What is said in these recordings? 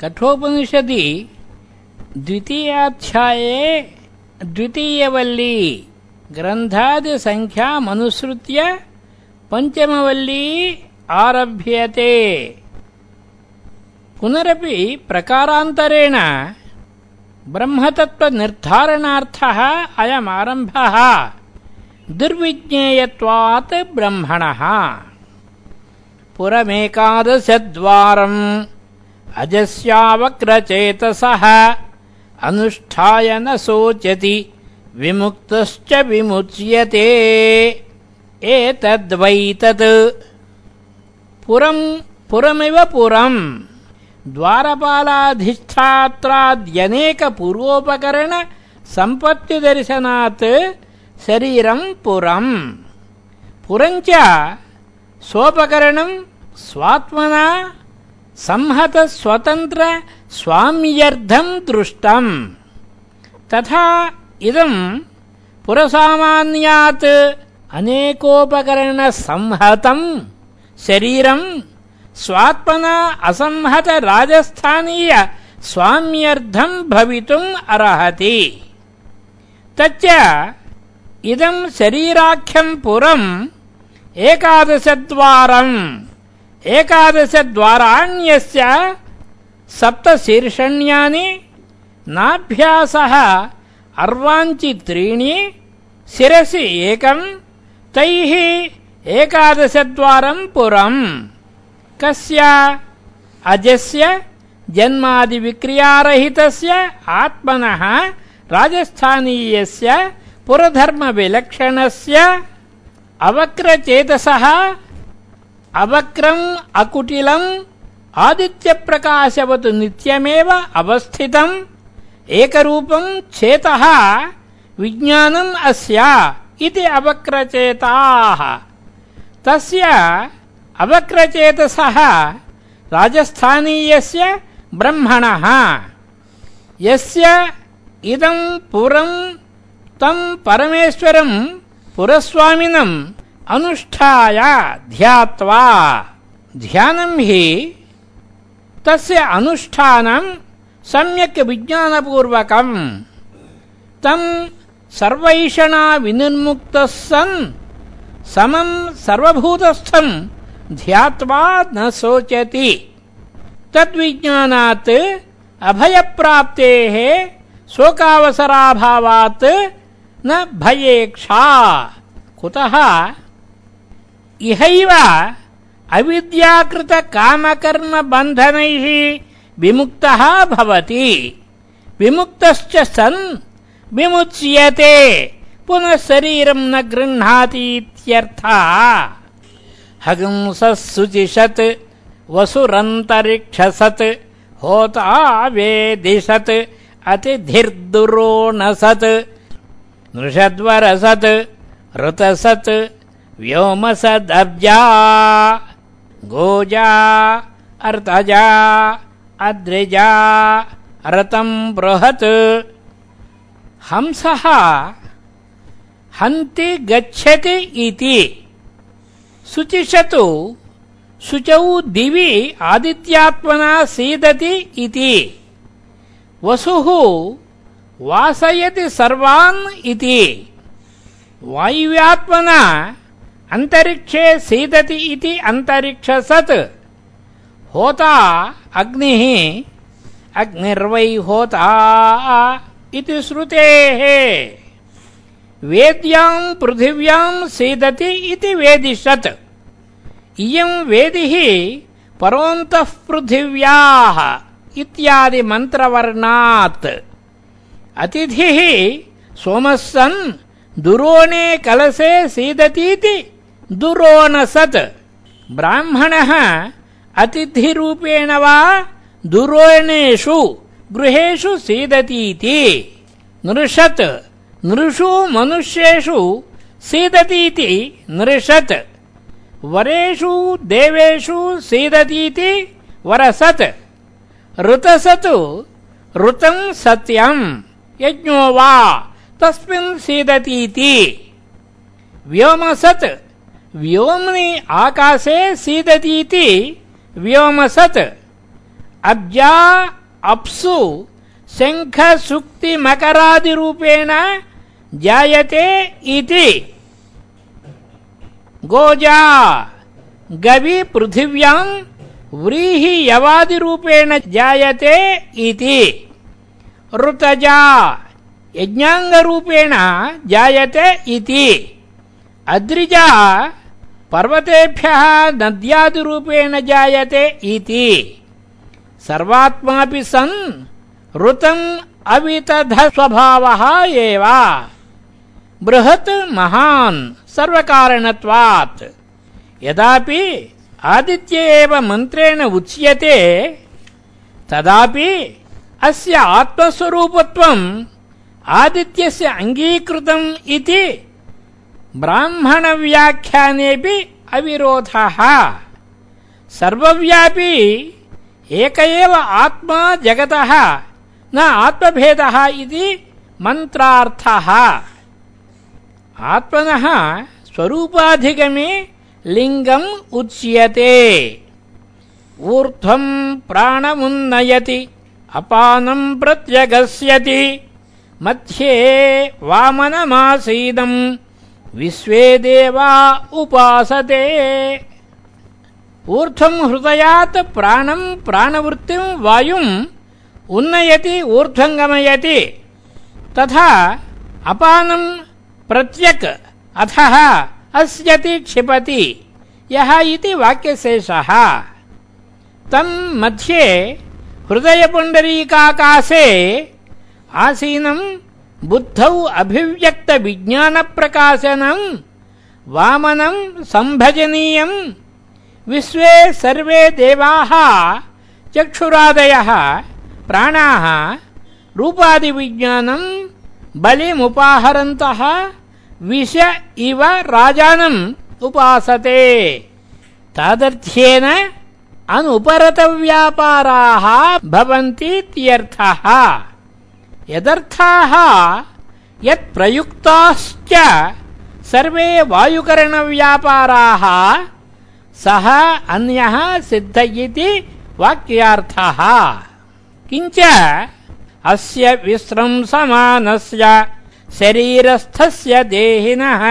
कठोपनिषदि द्वितीयाध्याये द्वितीयवल्ली ग्रन्थादिसङ्ख्यामनुसृत्य पञ्चमवल्ली आरभ्यते। पुनरपि प्रकारान्तरेण ब्रह्मतत्त्वनिर्धारणार्थः अयमारम्भः दुर्विज्ञेयत्वात् ब्रह्मणः। पुरमेकादशद्वारम्। अजस्यावक्रचेतसः। अनुष्ठाय न शोचति विमुक्तश्च विमुच्यते। एतद्वैतत्। पुरम् पुरमिव पुरम्। द्वारपालाधिष्ठात्राद्यनेकपूर्वोपकरण सम्पत्तिदर्शनात् शरीरम् पुरम्। पुरञ्च सोपकरणम् स्वात्मना संहतस्वतन्त्रस्वाम्यर्थम् दृष्टम् तथा इदम् पुरसामान्यात् अनेकोपकरणसंहतम् शरीरम् स्वात्मना असंहतराजस्थानीयस्वाम्यर्थम् भवितुम् अर्हति। तच्च इदम् शरीराख्यम् पुरम् एकादशद्वारम्। एकादशद्वाराण्यस्य सप्तशीर्षण्यानि, नाभ्यासः अर्वाञ्चि त्रीणि शिरसि एकम् तैः एकादशद्वारम् पुरम्। कस्य? अजस्य, जन्मादिविक्रियारहितस्य, आत्मनः, राजस्थानीयस्य, पुरधर्मविलक्षणस्य, अवक्रचेतसः अवक्रम् अकुटिलम् आदित्यप्रकाशवत् नित्यमेव अवस्थितम् एकरूपम् चेतः विज्ञानम् अस्य इति अवक्रचेताः तस्य अवक्रचेतसः राजस्थानीयस्य ब्रह्मणः यस्य इदम् पुरम् तम् परमेश्वरम् पुरस्वामिनम् अनुष्ठाय ध्यात्वा। ध्यानं हि तस्य अनुष्ठानं सम्यक् विज्ञानपूर्वकम्। तं सर्वैषणा विनिर्मुक्तः सन् समं सर्वभूतस्थं ध्यात्वा न शोचति। तद्विज्ञानात् अभयप्राप्तेः शोकावसराभावात् न भयेक्षा। कुतः? इहैव अविद्याकृतकामकर्मबन्धनैः विमुक्तः भवति। विमुक्तश्च सन् विमुच्यते, पुनः शरीरं न गृह्णातीत्यर्थः। हगंसः शुचिषत् वसुरन्तरिक्षसत्, होता वेदिशत् अतिथिर्दुरोणसत् नृषद्वरसत्, ऋतसत् व्योमसदब्जा, गोजा, अर्तजा, अद्रिजा रतं बृहत्। हंसः हन्ति गच्छति इति। शुचिषतु शुचौ दिवि आदित्यात्मना सीदति इति। वसुः वासयति सर्वान् इति। वायुव्यात्मना अन्तरिक्षे सीदति इति अन्तरिक्षसत् होता अग्निः अग्निर्वै होता इति श्रुतेः। वेद्यां पृथिव्यां सीदति इति वेदिषत्। इयं वेदिः परोऽन्तः पृथिव्याः इत्यादि मन्त्रवर्णात्। अतिथिः सोमः सन् दुरोणे कलसे सीदतीति दुरोणसत्। ब्राह्मणः अतिथिरूपेण वा दुरोणेषु गृहेषु सीदतीति। नृषत्। नृषु मनुष्येषु सीदतीति। नृषत्। वरेषु देवेषु सीदतीति। वरसत्। ऋतसत्। ऋतम् सत्यम्। यज्ञो वा तस्मिन् सीदतीति। व्योमसत्। व्योम्नि आकाशे सीदतीति व्योमसत्। अब्जा अप्सु शङ्ख सुक्ति मकरादिरूपेण जायते इति। गोजा गवि पृथिव्यां व्रीहि यवादिरूपेण जायते इति। ऋतजा यज्ञाङ्गरूपेण जायते इति। अद्रिजा पर्वतेभ्यः नद्यादिरूपेण जायते इति। सर्वात्मापि सन् ऋतम् अवितध स्वभावः एव। बृहत्, महान्, सर्वकारणत्वात्। यदापि आदित्य एव मन्त्रेण उच्यते, तदापि अस्य आत्मस्वरूपत्वम् आदित्यस्य अङ्गीकृतम् इति ब्राह्मणव्याख्यानेऽपि अविरोधः। सर्वव्यापी एक एव आत्मा जगतः न आत्मभेदः इति मन्त्रार्थः। आत्मनः स्वरूपाधिगमे लिङ्गम् उच्यते। ऊर्ध्वम् प्राणमुन्नयति अपानम् प्रत्यगस्यति। मध्ये वामनमासीदम् विश्वे देवा उपासते। ऊर्ध्वम् हृदयात् प्राणम् प्राणवृत्तिम् वायुम् उन्नयति ऊर्ध्वम् गमयति। तथा अपानम् प्रत्यक् अथः अस्यति क्षिपति। यः इति वाक्यशेषः। तम् मध्ये हृदयपुण्डरीकाकाशे आसीनम् बुद्धौ अभिव्यक्तविज्ञानप्रकाशनम् वामनम् सम्भजनीयम् विश्वे सर्वे देवाः, चक्षुरादयः, प्राणाः रूपादिविज्ञानम् बलिमुपाहरन्तः, विष इव राजानम् उपासते। तादर्थ्येन अनुपरतव्यापाराः भवन्तीत्यर्थः यदर्थाः यत्प्रयुक्ताश्च सर्वे वायुकरणव्यापाराः सः अन्यः सिद्ध इति वाक्यार्थः। किञ्च अस्य विस्रंसमानस्य शरीरस्थस्य देहिनः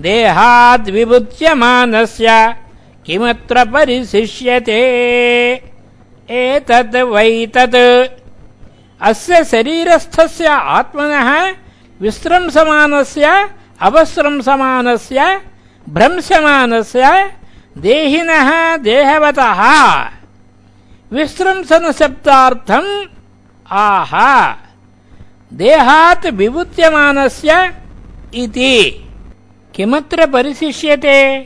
देहाद्विभुज्यमानस्य किमत्र परिशिष्यते? एतद् वै तत् अस्य शरीरस्थस्य आत्मनः विस्रंसमानस्य अवस्रंसमानस्य भ्रंशमानस्य देहिनः, देहवतः। विस्रंसनशब्दार्थम् आह। देहात् विभुत्यमानस्य इति। किमत्र परिशिष्यते?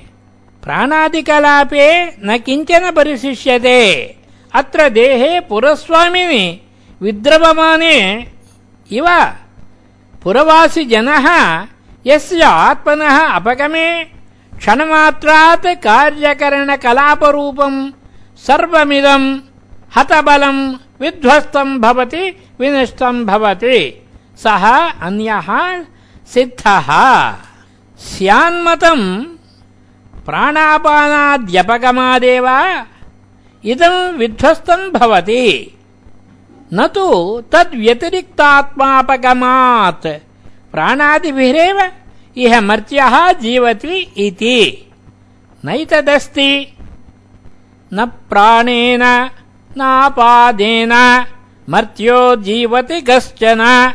प्राणादिकलापे न किंचन परिशिष्यते। अत्र देहे पुरस्वामिनि विद्रवमाने इव पुरवासि जनः यस्य आत्मनः अपगमे क्षणमात्रात् कार्यकरणकलापरूपम् सर्वमिदम् हतबलम् विध्वस्तम् भवति विनष्टम् भवति। सः अन्यः सिद्धः। स्यान्मतम् प्राणापानाद्यपगमादेव इदम् विध्वस्तम् भवति। न तु तद्व्यतिरिक्तात्मापगमात् प्राणादिभिरेव इह मर्त्यः जीवति इति। नैतदस्ति। न प्राणेन नापादेन मर्त्यो जीवति कश्चन।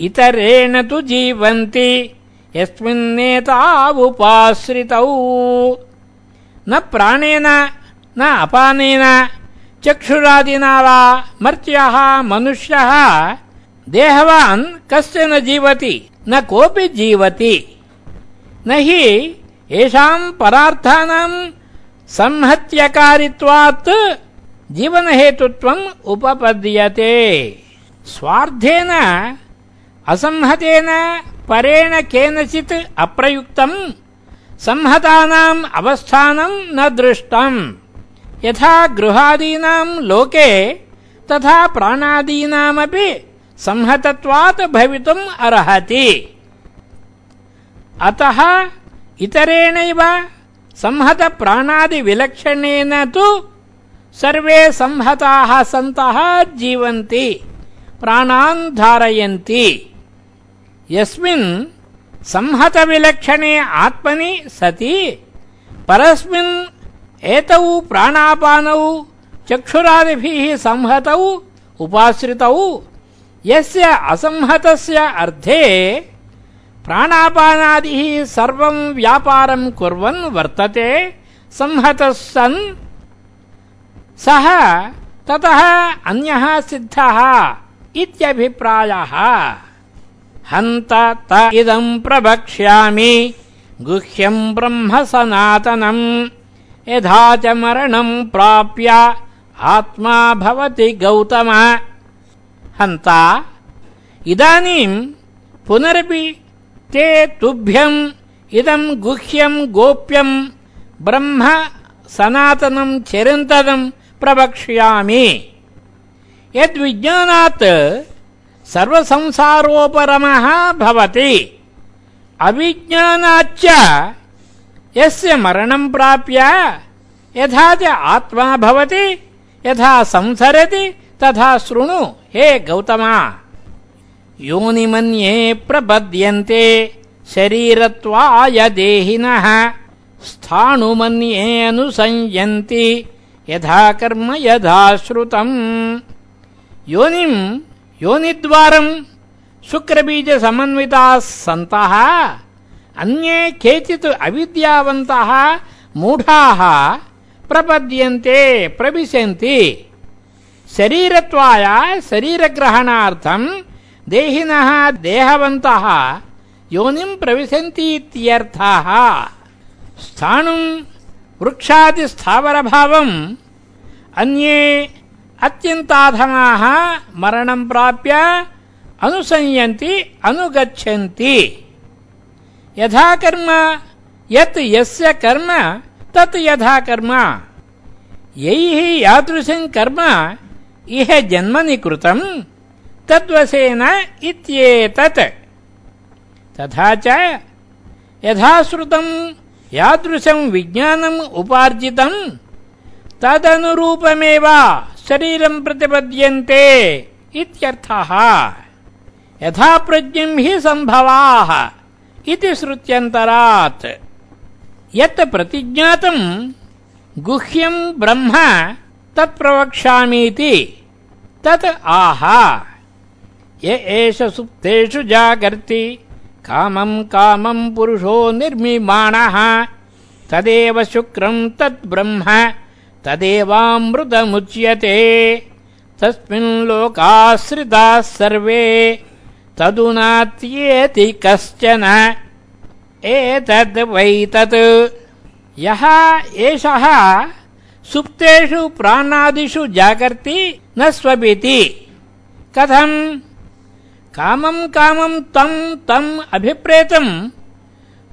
इतरेण तु जीवन्ति यस्मिन्नेतावुपाश्रितौ न प्राणेन न अपानेन चक्षुरादिना वा मर्त्यः मनुष्यः। देहवान् कश्चन जीवति, न कोऽपि जीवति। न हि येषाम् परार्थानाम् संहत्यकारित्वात् जीवनहेतुत्वम् उपपद्यते। स्वार्थेन, असंहतेन, परेण केनचित् अप्रयुक्तम्, संहतानाम् अवस्थानम् न दृष्टम्। यथा गृहादीनाम् लोके तथा प्राणादीनामपि संहतत्वात् भवितुम् अर्हति। अतः इतरेणैव संहतप्राणादिविलक्षणेन तु सर्वे संहताः सन्तः जीवन्ति प्राणान् धारयन्ति। यस्मिन् संहतविलक्षणे आत्मनि सति परस्मिन् एतौ प्राणापानौ चक्षुरादिभिः संहतौ उपाश्रितौ। यस्य असंहतस्य अर्थे प्राणापानादिः सर्वं व्यापारं कुर्वन् वर्तते संहतः सन्। सः ततः अन्यः सिद्धः इत्यभिप्रायः। हन्त त इदम् प्रवक्ष्यामि गुह्यम् ब्रह्म सनातनम् यथा च मरणम् प्राप्य आत्मा भवति गौतम। हन्ता इदानीम् पुनरपि ते तुभ्यम् इदम् गुह्यम् गोप्यम् ब्रह्म सनातनम् चिरन्तनम् प्रवक्ष्यामि। यद्विज्ञानात् सर्वसंसारोपरमः भवति। अविज्ञानाच्च यस्य मरणम् प्राप्य यथा च आत्मा भवति, यथा संसरति, तथा शृणु। हे गौतमा, योनिमन्ये प्रपद्यन्ते शरीरत्वाय देहिनः, स्थाणुमन्ये अनुसंयन्ति, यथा कर्म यथा श्रुतम्। योनिम् योनिद्वारम् शुक्रबीजसमन्विताः सन्तः। अन्ये केचित् अविद्यावन्तः मूढाः प्रपद्यन्ते, प्रविशन्ति। शरीरत्वाय शरीरग्रहणार्थम् देहिनः देहवन्तः योनिम् प्रविशन्ति इत्यर्थः स्थाणुम् वृक्षादिस्थावरभावम् अन्ये अत्यन्ताधमाः मरणम् प्राप्य अनुसंयन्ति, अनुगच्छन्ति। यथा कर्म, यत् यस्य कर्म, तत् यथा कर्म। यैः यादृशम् कर्म, इह जन्मनि कृतम् तद्वशेन इत्येतत्। तथा च यथा श्रुतम् यादृशम् विज्ञानम् उपार्जितम्, तदनुरूपमेव शरीरम् प्रतिपद्यन्ते इत्यर्थः। यथा हि सम्भवाः। इति श्रुत्यन्तरात्। यत् प्रतिज्ञातम् गुह्यम् ब्रह्म तत्प्रवक्ष्यामीति तत् आह। य एष सुप्तेषु जागर्ति कामम् कामम् पुरुषो निर्मीमाणः। तदेव शुक्रम् तद्ब्रह्म तदेवामृतमुच्यते। तस्मिन् लोकाश्रिताः सर्वे तदुनात्येति कश्चन। एतद् वै तत् यः एषः सुप्तेषु प्राणादिषु जागर्ति न स्वपिति कथम्? कामम् कामम् तम् तम् अभिप्रेतम्।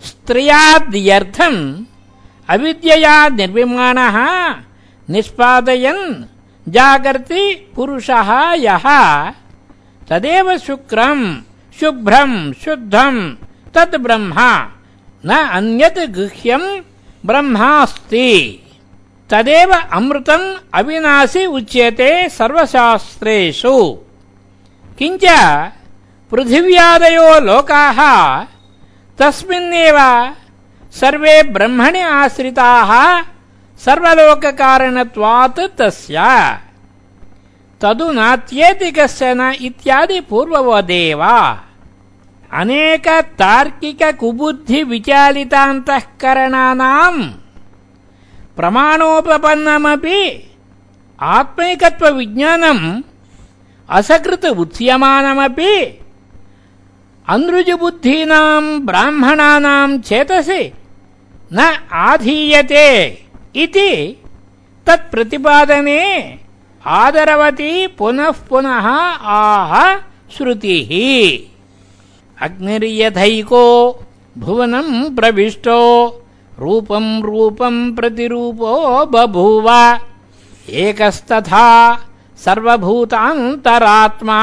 स्त्रियाद्यर्थम् अविद्यया निर्विमाणः निष्पादयन् जागर्ति पुरुषः यः। तदेव शुक्रम् शुभ्रम् शुद्धम् तत् ब्रह्म। न अन्यत् गुह्यम् ब्रह्मास्ति। तदेव अमृतम् अविनाशि उच्यते सर्वशास्त्रेषु। किञ्च पृथिव्यादयो लोकाः तस्मिन्नेव सर्वे ब्रह्मणि आश्रिताः सर्वलोककारणत्वात् तस्य तदु नात्येति कश्चन इत्यादि पूर्ववदेव अनेक तार्किक कुबुद्धि विचालितान्तःकरणानाम् प्रमाणोपपन्नमपि आत्मैकत्व विज्ञानम् असकृत उच्यमानमपि अनृजुबुद्धीनाम् ब्राह्मणानाम् चेतसि न आधीयते इति तत्प्रतिपादने आदरवती पुनः पुनः आह श्रुतिः। अग्निर्यथैको भुवनम् प्रविष्टो रूपम् रूपम् प्रतिरूपो बभूव। एकस्तथा सर्वभूतान्तरात्मा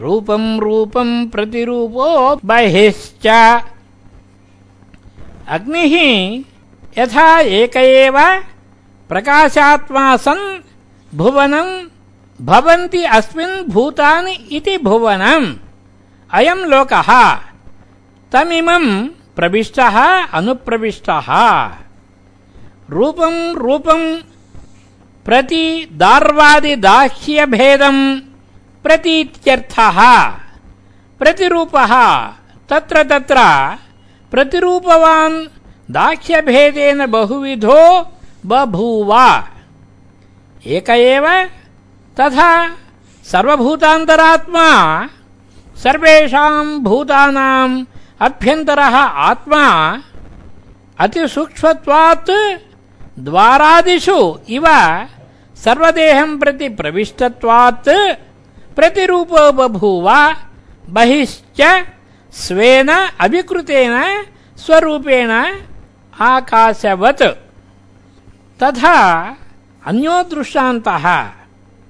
रूपम् रूपम् प्रतिरूपो बहिश्च। अग्निः यथा एक एव प्रकाशात्मा सन् भुवनम् भवन्ति अस्मिन् भूतानि इति भुवनम्। अयम् लोकः। तमिमम् प्रविष्टः, अनुप्रविष्टः। रूपम् रूपम् प्रति दार्वादिदाह्यभेदम् प्रतीत्यर्थः। प्रतिरूपः, तत्र तत्र प्रतिरूपवान् दाह्यभेदेन बहुविधो बभूव। एक एव तथा सर्वभूतान्तरात्मा सर्वेषाम् भूतानाम् अभ्यन्तरः आत्मा, अतिसूक्ष्मत्वात् द्वारादिषु इव सर्वदेहम् प्रति प्रविष्टत्वात् प्रतिरूपो बभूव बहिश्च स्वेन अभिकृतेन स्वरूपेण आकाशवत्। तथा अन्यो दृष्टान्तः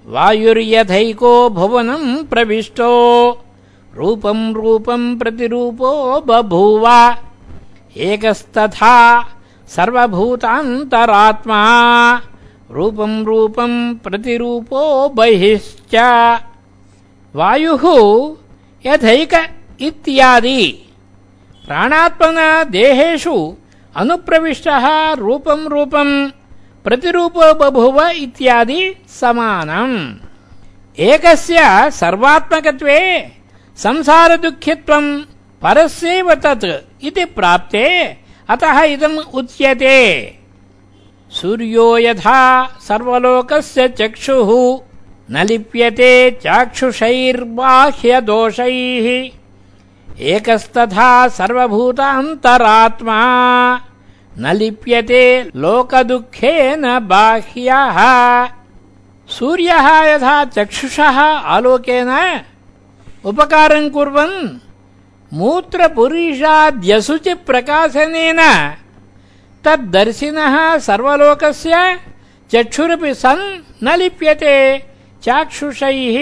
वायुर्यथैको भुवनम् प्रविष्टो। रूपम् रूपम् प्रतिरूपो बभूव। एकस्तथा सर्वभूतान्तरात्मा। रूपम् रूपम् प्रतिरूपो बहिश्च। वायुः यथैक इत्यादि। प्राणात्मना देहेषु अनुप्रविष्टः रूपम् रूपम्। प्रतिरूपो बभूव इत्यादि समानम्। एकस्य सर्वात्मकत्वे संसारदुःखित्वम् परस्यैव तत् इति प्राप्ते, अतः इदम् उच्यते। सूर्यो यथा सर्वलोकस्य चक्षुः न लिप्यते चाक्षुषैर्बाह्यदोषैः। एकस्तथा सर्वभूतान्तरात्मा। न लिप्यते लोकदुःखेन बाह्यः। सूर्यः यथा चक्षुषः, आलोकेन उपकारम् कुर्वन् मूत्रपुरीषाद्यशुचिप्रकाशनेन तद्दर्शिनः सर्वलोकस्य चक्षुरपि सन् न लिप्यते चाक्षुषैः,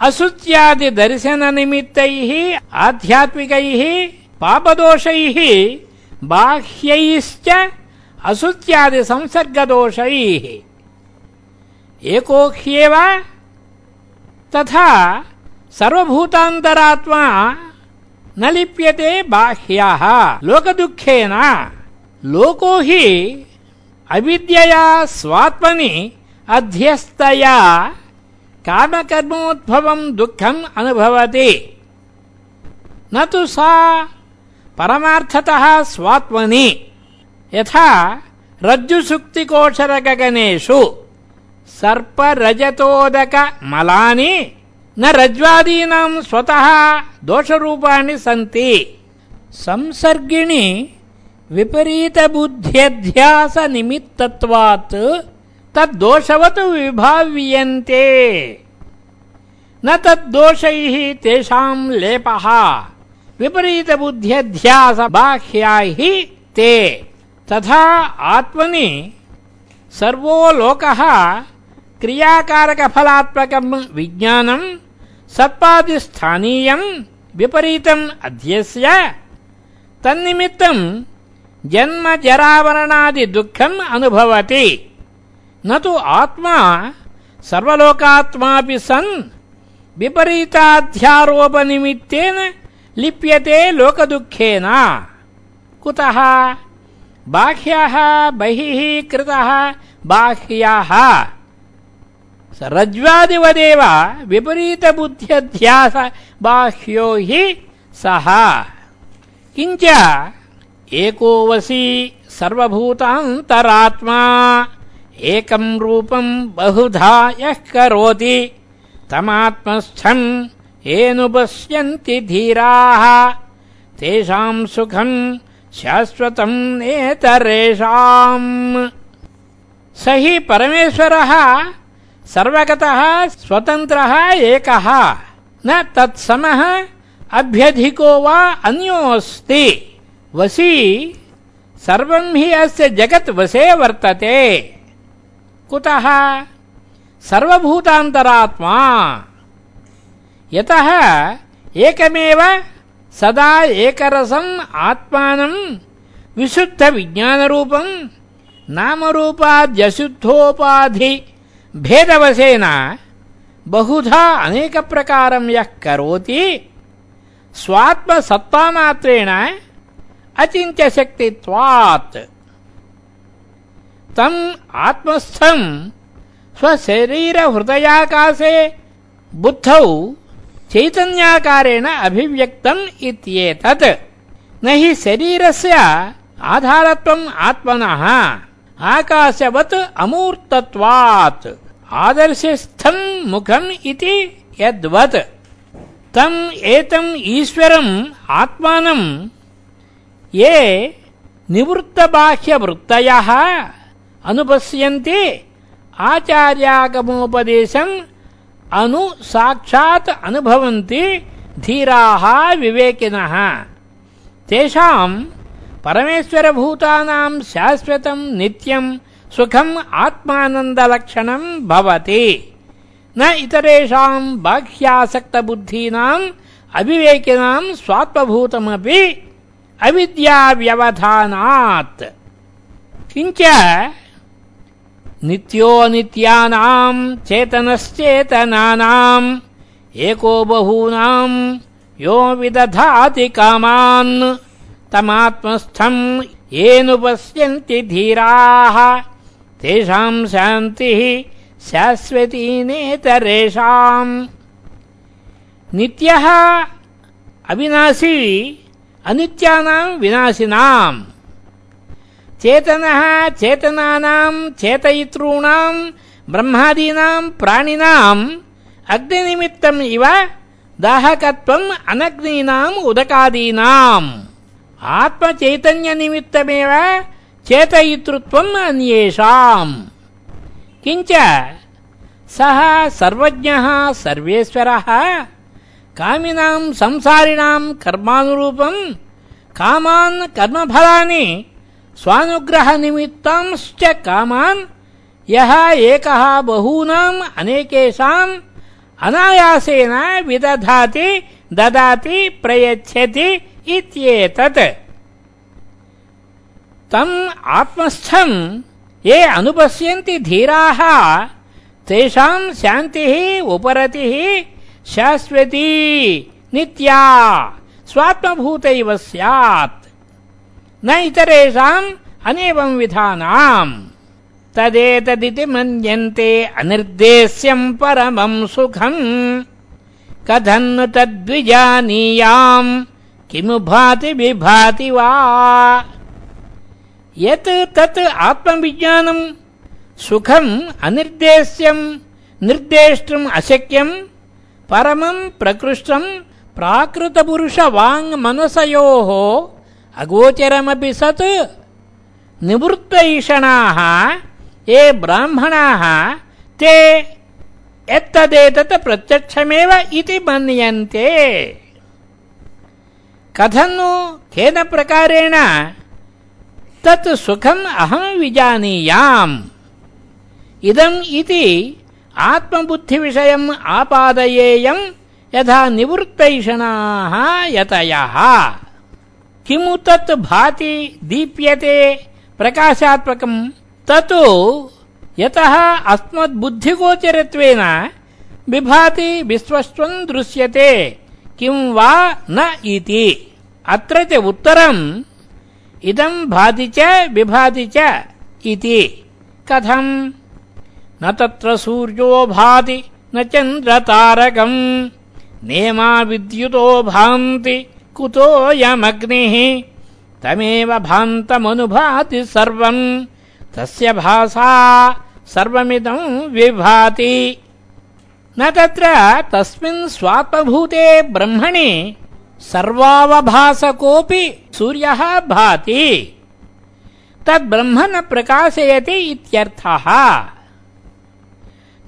अशुच्यादिदर्शननिमित्तैः, आध्यात्मिकैः, पापदोषैः बाह्यैश्च अशुच्यादिसंसर्गदोषैः एको ह्येव तथा सर्वभूतान्तरात्मा न लिप्यते बाह्याः। लोकदुःखेन लोको हि अविद्यया स्वात्मनि अध्यस्तया कामकर्मोद्भवम् दुःखम् अनुभवति। न तु सा परमार्थतः स्वात्मनि। यथा रज्जुसुक्तिकोशरगगनेषु। सर्परजतोदकमलानि। न रज्ज्वादीनाम् स्वतः दोषरूपाणि सन्ति। संसर्गिणि विपरीतबुद्ध्यध्यासनिमित्तत्वात् तद्दोषवत् विभाव्यन्ते। न तद्दोषैः तेषाम् लेपः। विपरीतबुद्ध्यध्यासबाह्या हि ते। तथा आत्मनि सर्वो लोकः क्रियाकारकफलात्मकम् विज्ञानम् सत्पादिस्थानीयम् विपरीतम् अध्यस्य। तन्निमित्तम् जन्म जरावरणादि दुःखम् अनुभवति। न तु आत्मा सर्वलोकात्मापि सन् विपरीताध्यारोपनिमित्तेन लिप्यते लोकदुःखेन। कुतः? बाह्यः बहिः कृतः। बाह्याः। रज्ज्वादिवदेव विपरीतबुद्ध्यध्यास बाह्यो हि सः। किञ्च एको वसी सर्वभूतान्तरात्मा एकम् रूपम् बहुधा यः करोति तमात्मस्थम् येनुपश्यन्ति धीराः। तेषाम् सुखम् शाश्वतम् नेतरेषाम्। स हि परमेश्वरः सर्वगतः स्वतन्त्रः एकः। न तत्समः अभ्यधिको वा अन्योऽस्ति। वसी सर्वम् हि अस्य जगत् वशे वर्तते। कुतः? सर्वभूतान्तरात्मा। यतः एकमेव सदा एकरसम् आत्मानम् विशुद्धविज्ञानरूपम् नामरूपाद्यशुद्धोपाधि भेदवशेन बहुधा अनेकप्रकारं यः करोति, स्वात्मसत्तामात्रेण अचिन्त्यशक्तित्वात्। तम् आत्मस्थम् स्वशरीरहृदयाकाशे बुद्धौ चैतन्याकारेण अभिव्यक्तम् इत्येतत्। न हि शरीरस्य आधारत्वम् आत्मनः। आकाशवत् अमूर्तत्वात्। आदर्शस्थम् मुखम् इति यद्वत्। तम् एतम् ईश्वरम् आत्मानम्। ये निवृत्तबाह्यवृत्तयः। अनुपश्यन्ति आचार्यागमोपदेशम् अनु साक्षात् अनुभवन्ति धीराः विवेकिनः। तेषाम् परमेश्वरभूतानाम् शाश्वतम् नित्यम् सुखम् आत्मानन्दलक्षणम् भवति। न इतरेषाम् बाह्यासक्तबुद्धीनाम् अविवेकिनाम् स्वात्मभूतमपि अविद्याव्यवधानात्। किञ्च नित्योऽनित्यानाम् चेतनश्चेतनानाम् एको बहूनाम् यो विदधाति कामान् तमात्मस्थम् येनुपश्यन्ति धीराः तेषाम् शान्तिः शाश्वती नेतरेषाम् नित्यः अविनाशी अनित्यानाम् विनाशिनाम् चेतनः चेतनानाम् चेतयितॄणाम् ब्रह्मादीनाम् प्राणिनाम् अग्निनिमित्तम् इव दाहकत्वम् अनग्नीनाम् उदकादीनाम्। आत्मचैतन्यनिमित्तमेव चेतयितृत्वम् अन्येषाम्। किञ्च सः सर्वज्ञः सर्वेश्वरः कामिनाम् संसारिणाम् कर्मानुरूपम् कामान् कर्मफलानि स्वानुग्रहनिमित्तांश्च कामान्, यः एकः बहूनाम् अनेकेषाम् अनायासेन विदधाति, ददाति, प्रयच्छति इत्येतत्। तम् आत्मस्थम्, ये अनुपश्यन्ति धीराः, तेषाम् शान्तिः, उपरतिः शाश्वती, नित्या, स्वात्मभूतैव स्यात्। न इतरेषाम् अनेवम् विधानाम्। तदेतदिति मन्यन्ते अनिर्देश्यम् परमम् सुखम्। कथन्न तद्विजानीयाम् किमु भाति विभाति वा? यत् तत् आत्मविज्ञानम् सुखम् अनिर्देश्यम् निर्देष्टुम् अशक्यम् परमम् प्रकृष्टम् प्राकृतपुरुषवाङ्मनसयोः अगोचरमपि सत् निवृत्तैषणाः ये ब्राह्मणाः ते यत्तदेतत् प्रत्यक्षमेव इति मन्यन्ते। कथन्नु केन प्रकारेण तत् सुखम् अहम् विजानीयाम्। इदम् इति आत्मबुद्धिविषयम् आपादयेयम् यथा निवृत्तैषणाः यतयः किमु तत् भाति दीप्यते प्रकाशात्मकम् तत् यतः अस्मद्बुद्धिगोचरत्वेन विभाति विश्वस्त्वम् दृश्यते किम् वा न इति। अत्र च उत्तरम् इदम् भाति च विभाति च इति। कथम्? न तत्र सूर्यो भाति, न चन्द्रतारकम्। नेमा विद्युतो भान्ति कुतोऽयमग्निः तमेव भान्तमनुभाति सर्वम्। तस्य भासा सर्वमिदम् विभाति। न तत्र तस्मिन् स्वात्मभूते ब्रह्मणि सर्वावभासकोऽपि सूर्यः भाति। तद्ब्रह्म न प्रकाशयति इत्यर्थः।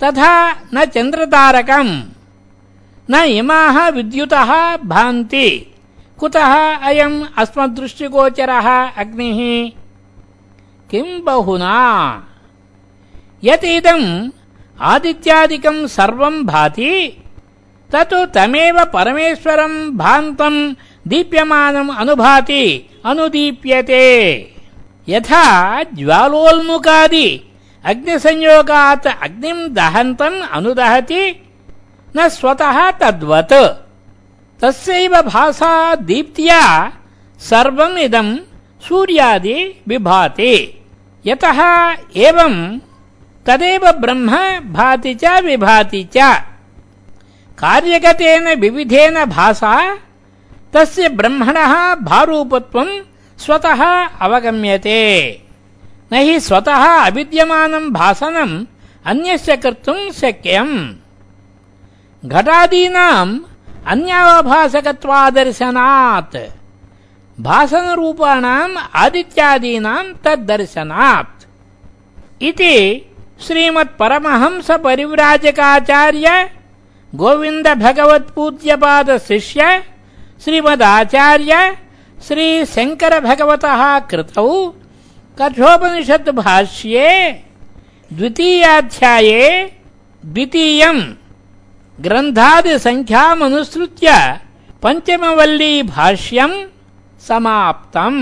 तथा न चन्द्रतारकम्। न इमाः विद्युतः भान्ति कुतः अयम् अस्मद्दृष्टिगोचरः अग्निः? किम् बहुना? यत् इदम् आदित्यादिकम् सर्वम् भाति तत् तमेव परमेश्वरम् भान्तम् दीप्यमानम् अनुभाति अनुदीप्यते। यथा ज्वालोल्मुखादि अग्निसंयोगात् अग्निम् दहन्तम् अनुदहति न स्वतः तद्वत् तस्यैव भासा दीप्त्या सर्वम् इदम् सूर्यादि विभाति। यतः एवम् तदेव ब्रह्म भाति च विभाति च। कार्यगतेन विविधेन भासा, तस्य ब्रह्मणः भारूपत्वम् स्वतः अवगम्यते। न हि स्वतः अविद्यमानम् भासनम् अन्यस्य कर्तुम् शक्यम्। घटादीनाम् अन्याभासकत्वादर्शनात्। भासनरूपाणाम् आदित्यादीनाम् तद्दर्शनात्। इति श्रीमत्परमहंस परिव्राजकाचार्य गोविन्द भगवत्पूज्यपाद शिष्य श्रीमदाचार्य श्रीशङ्करभगवतः कृतौ कठोपनिषत् भाष्ये द्वितीयाध्याये द्वितीयम्। ग्रन्थादिसङ्ख्यामनुसृत्य पञ्चमवल्ली भाष्यम् समाप्तम्।